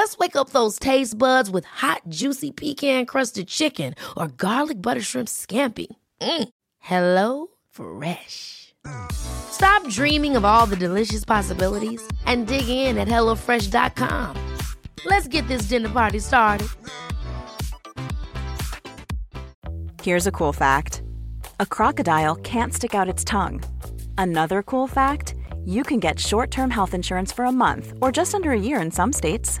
Let's wake up those taste buds with hot, juicy pecan-crusted chicken or garlic butter shrimp scampi. Mm. Hello Fresh. Stop dreaming of all the delicious possibilities and dig in at HelloFresh.com. Let's get this dinner party started. Here's a cool fact a crocodile can't stick out its tongue. Another cool fact you can get short term health insurance for a month or just under a year in some states.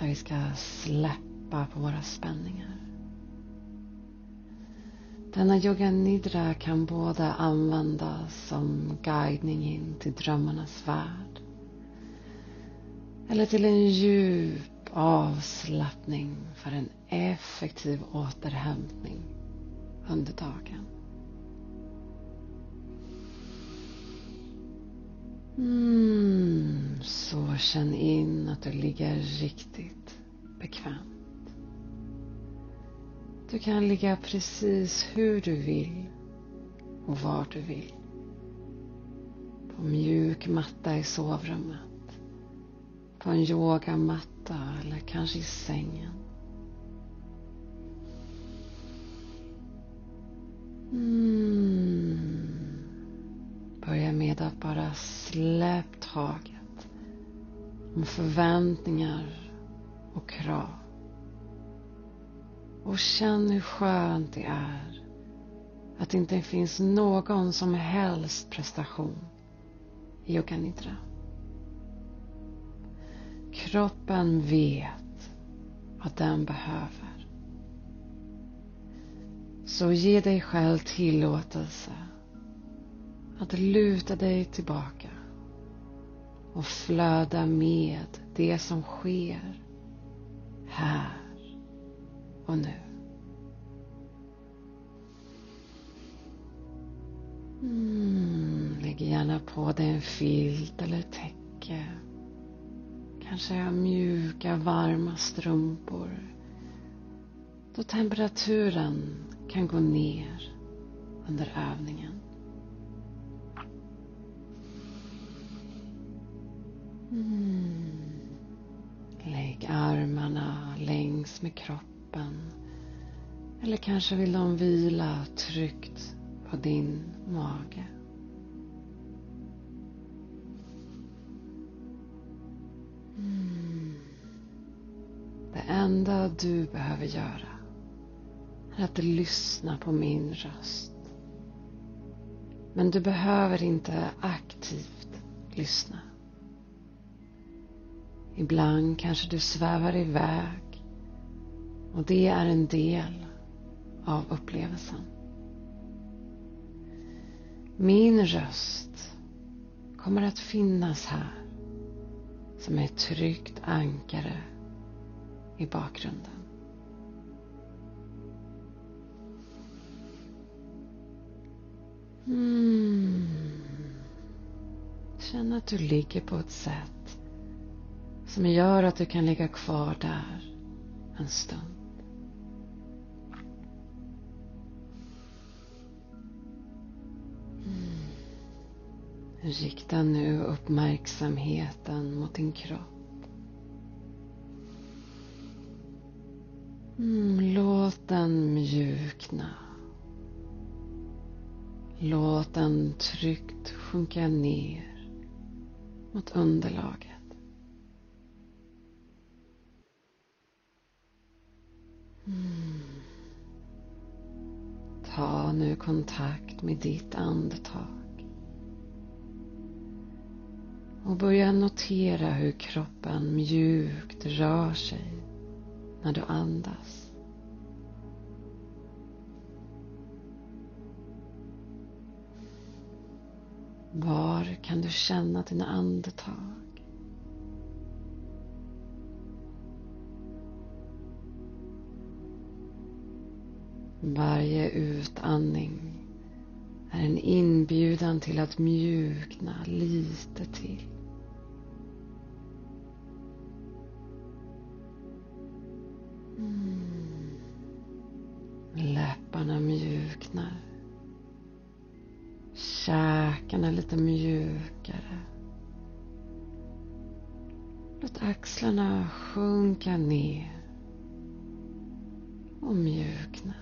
där vi ska släppa på våra spänningar. Denna yoga nidra kan både användas som guidning in till drömmarnas värld eller till en djup avslappning för en effektiv återhämtning under dagen. Mm, så känn in att du ligger riktigt bekvämt. Du kan ligga precis hur du vill och var du vill. På mjuk matta i sovrummet. På en yogamatta eller kanske i sängen. Mm. Börja med att bara släpp taget om förväntningar och krav. Och känn hur skönt det är att det inte finns någon som helst prestation i yoga nidra. Kroppen vet vad den behöver. Så ge dig själv tillåtelse att luta dig tillbaka och flöda med det som sker här och nu. Mm, lägg gärna på dig en filt eller täcke. Kanske mjuka, varma strumpor. Då temperaturen kan gå ner under övningen. Mm. Lägg armarna längs med kroppen. Eller kanske vill de vila tryggt på din mage. Mm. Det enda du behöver göra är att lyssna på min röst. Men du behöver inte aktivt lyssna. Ibland kanske du svävar iväg och det är en del av upplevelsen. Min röst kommer att finnas här som ett tryggt ankare i bakgrunden. Mm. Känn att du ligger på ett sätt som gör att du kan ligga kvar där en stund. Mm. Rikta nu uppmärksamheten mot din kropp. Mm, låt den mjukna. Låt den tryggt sjunka ner mot underlaget. Kontakt med ditt andetag. Och börja notera hur kroppen mjukt rör sig när du andas. Var kan du känna dina andetag? Varje utandning är en inbjudan till att mjukna lite till. Mm. Läpparna mjuknar. Käkarna lite mjukare. Låt axlarna sjunka ner och mjukna.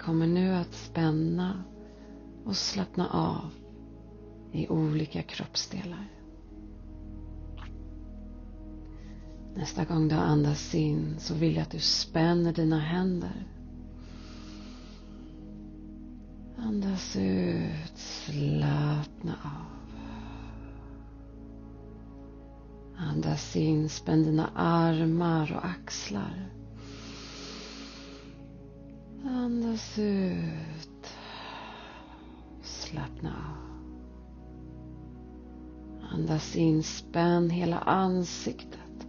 Kommer nu att spänna och slappna av i olika kroppsdelar. Nästa gång du andas in så vill jag att du spänner dina händer. Andas ut, slappna av. Andas in, spänn dina armar och axlar. Andas ut. Slappna av. Andas in, spänn hela ansiktet.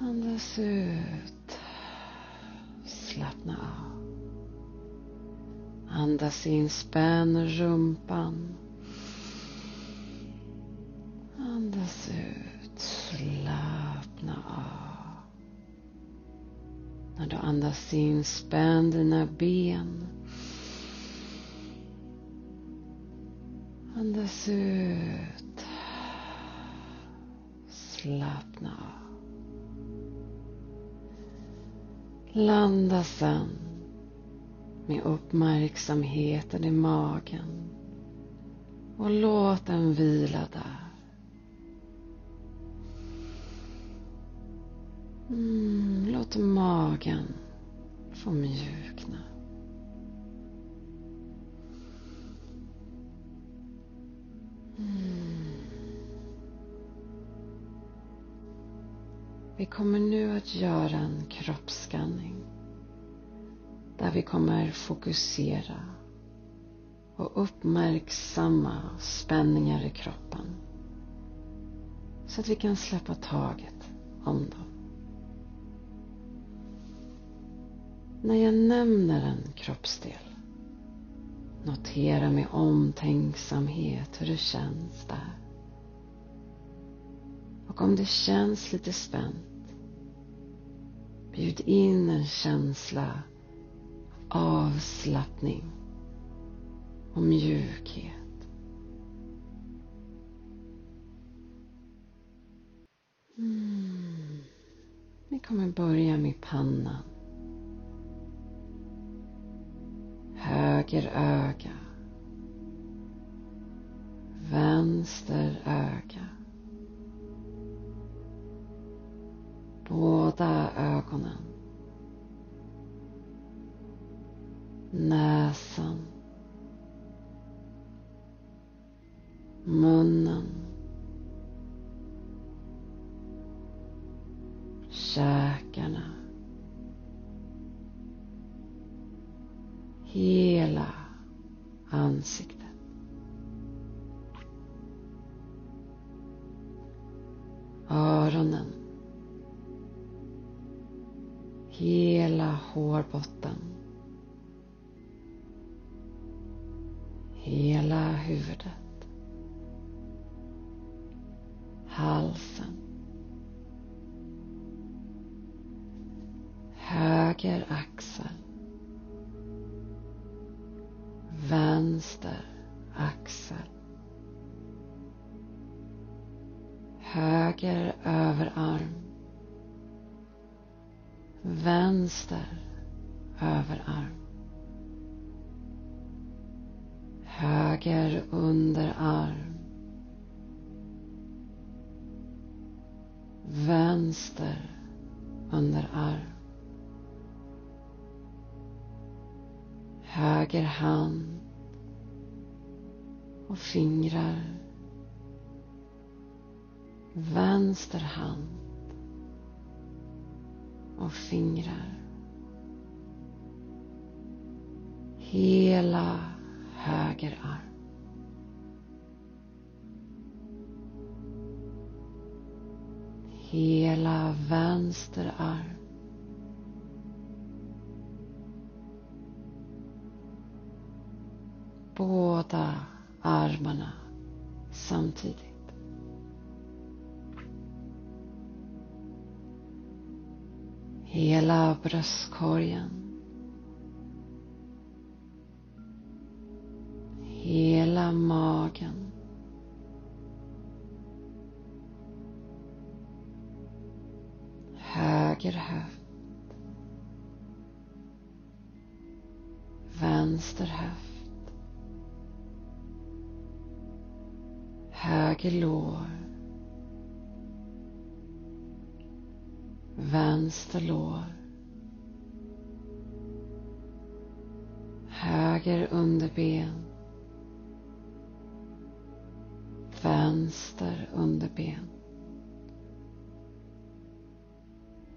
Andas ut. Slappna av. Andas in, spänn rumpan. När du andas in, spänn dina ben. Andas ut. Slappna av. Landa sen med uppmärksamheten i magen och låt den vila där. Mm, låt magen få mjukna. Mm. Vi kommer nu att göra en kroppsskanning där vi kommer fokusera och uppmärksamma spänningar i kroppen så att vi kan släppa taget om dem. När jag nämner en kroppsdel Notera med omtänksamhet hur det känns där. Och om det känns lite spänt Bjud in en känsla av avslappning och mjukhet. Mm. Vi kommer börja med pannan. Höger öga, vänster öga, båda ögonen, näsan, munnen, käkarna. Hela ansiktet. Öronen. Hela hårbotten. Hela huvudet. Vänster överarm. Höger underarm. Vänster underarm. Höger hand och fingrar. Vänster hand och fingrar. Hela höger arm. Hela vänster arm. Båda armarna samtidigt. Hela bröstkorgen. Hela magen. Höger höft. Vänster höft. Höger lår. Vänster lår. Höger underben. Vänster underben.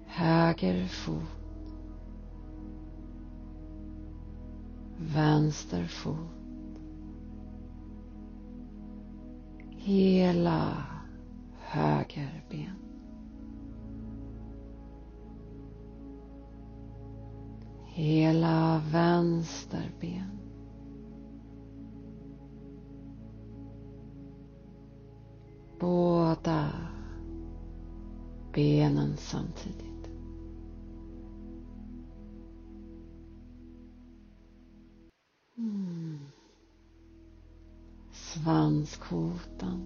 Höger fot. Vänster fot. Hela höger ben. Hela vänster ben. Båda benen samtidigt. Mm. Svanskotan.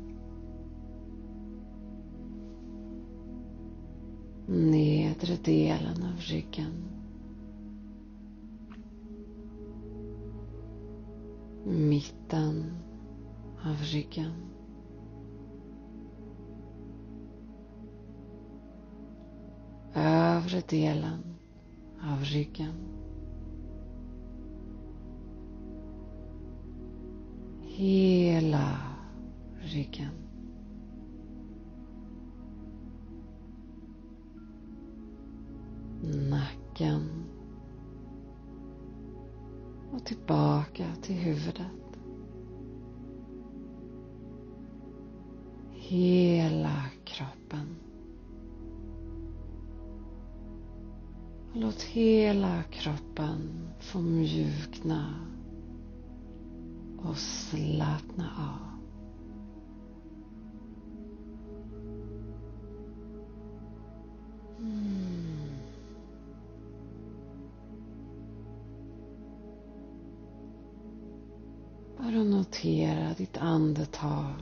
Nedre delen av ryggen. Mitten av ryggen. Övre delen av ryggen. Hela ryggen. Nacken. Tillbaka till huvudet. Hela kroppen. Låt hela kroppen få mjukna och slappna av. notera ditt andetag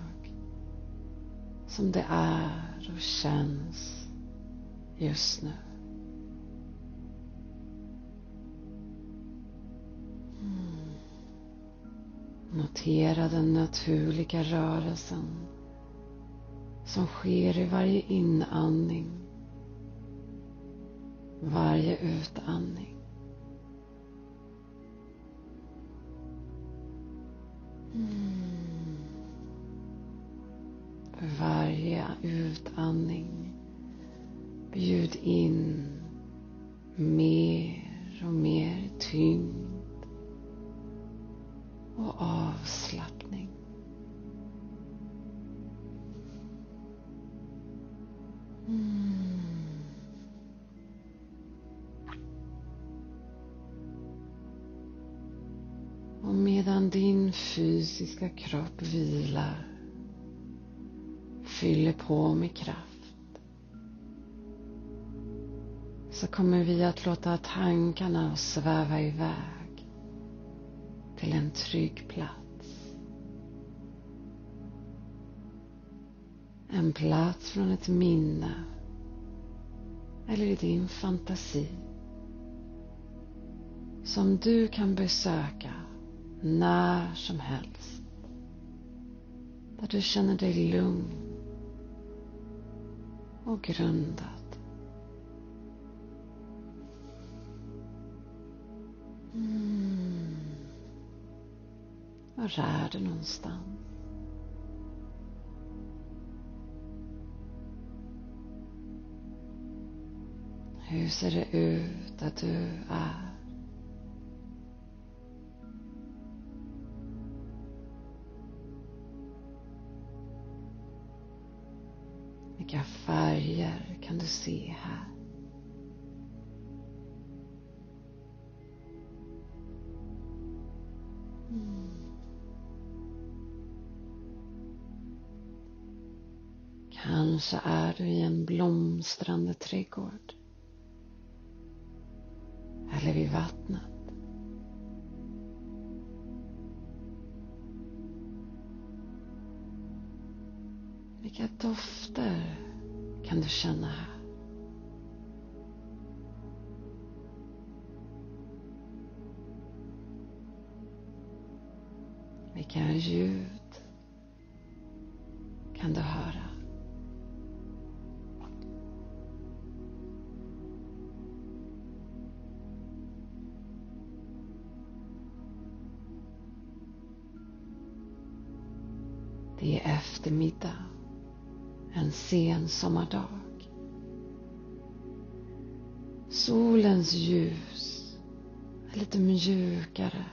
som det är och känns just nu. Mm. Notera den naturliga rörelsen som sker i varje inandning, varje utandning. Utandning bjud in mer och mer tyngd och avslappning. Mm. Och medan din fysiska kropp vilar fyller på med kraft så kommer vi att låta tankarna sväva iväg till en trygg plats. En plats från ett minne eller i din fantasi som du kan besöka när som helst. Där du känner dig lugn och grundad. Mm. Var är du någonstans? Hur ser det ut där du är? Vilka färger kan du se här? Mm. Kanske är du i en blomstrande trädgård. Eller vid vattnet. Vilka dofter kan du känna här? Vilka ljud kan du höra? Sen sommardag. Solens ljus är lite mjukare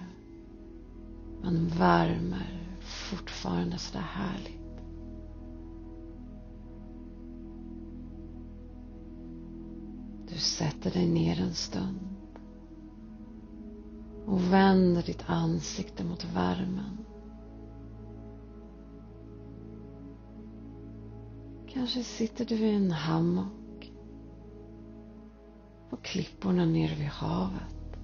men värmer fortfarande sådär härligt. Du sätter dig ner en stund och vänder ditt ansikte mot värmen. Kanske sitter du i en hammock på klipporna nere vid havet.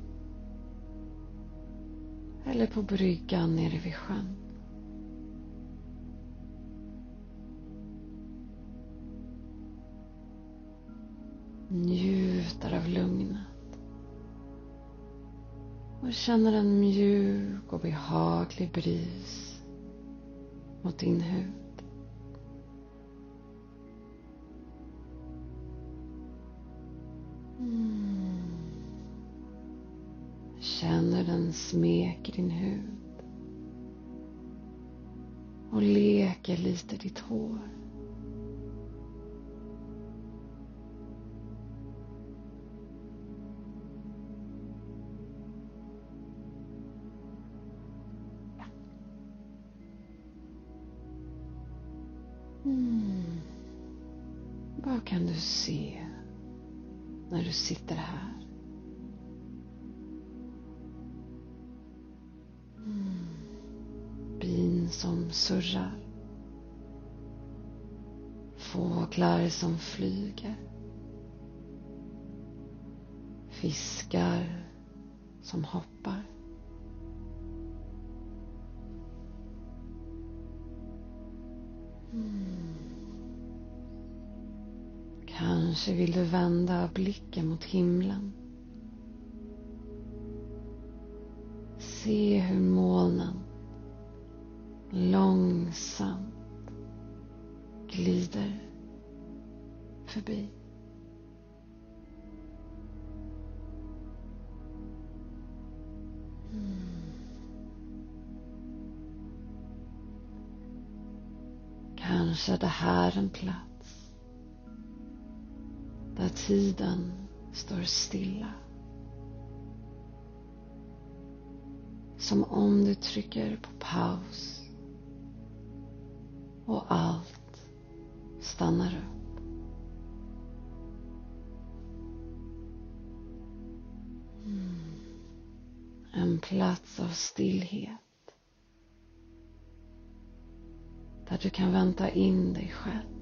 Eller på bryggan nere vid sjön. Njuter av lugnet. Och känner en mjuk och behaglig bris mot din hud. Känner den smeker din hud. Och leker lite ditt hår. Mm. Vad kan du se när du sitter här? Som surrar. Fåglar som flyger. Fiskar som hoppar. Mm. Kanske vill du vända blicken mot himlen. Se hur molnen långsamt glider förbi. Mm. Kanske är det här en plats där tiden står stilla. Som om du trycker på paus och allt stannar upp. Mm. En plats av stillhet. Där du kan vänta in dig själv.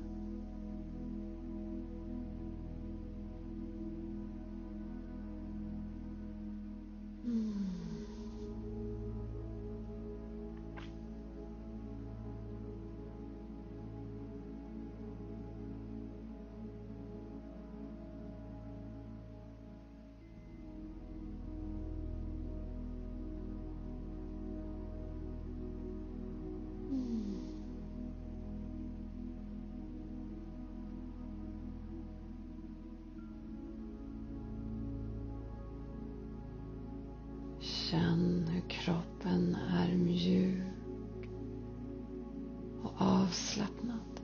avslappnad.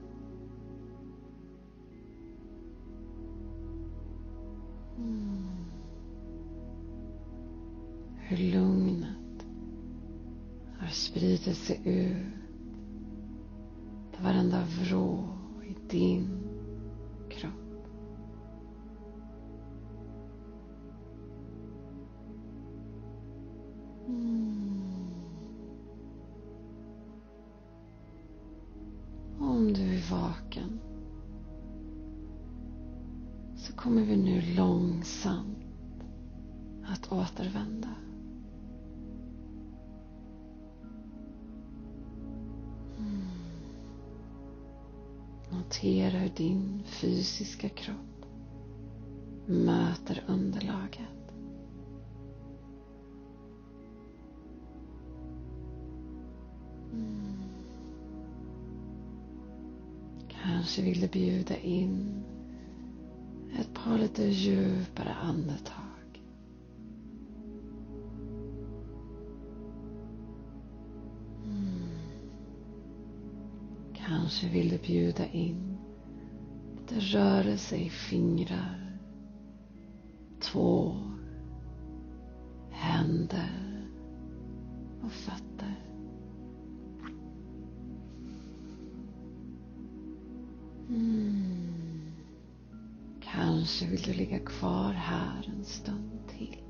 Mm. Hur lugnet har spridit sig ut till varenda vrå i din Notera hur din fysiska kropp möter underlaget. Mm. Kanske vill du bjuda in ett par lite djupare andetag. Kanske vill du bjuda in lite rörelse i fingrar, tår, händer och fötter. Mm. Kanske vill du ligga kvar här en stund till.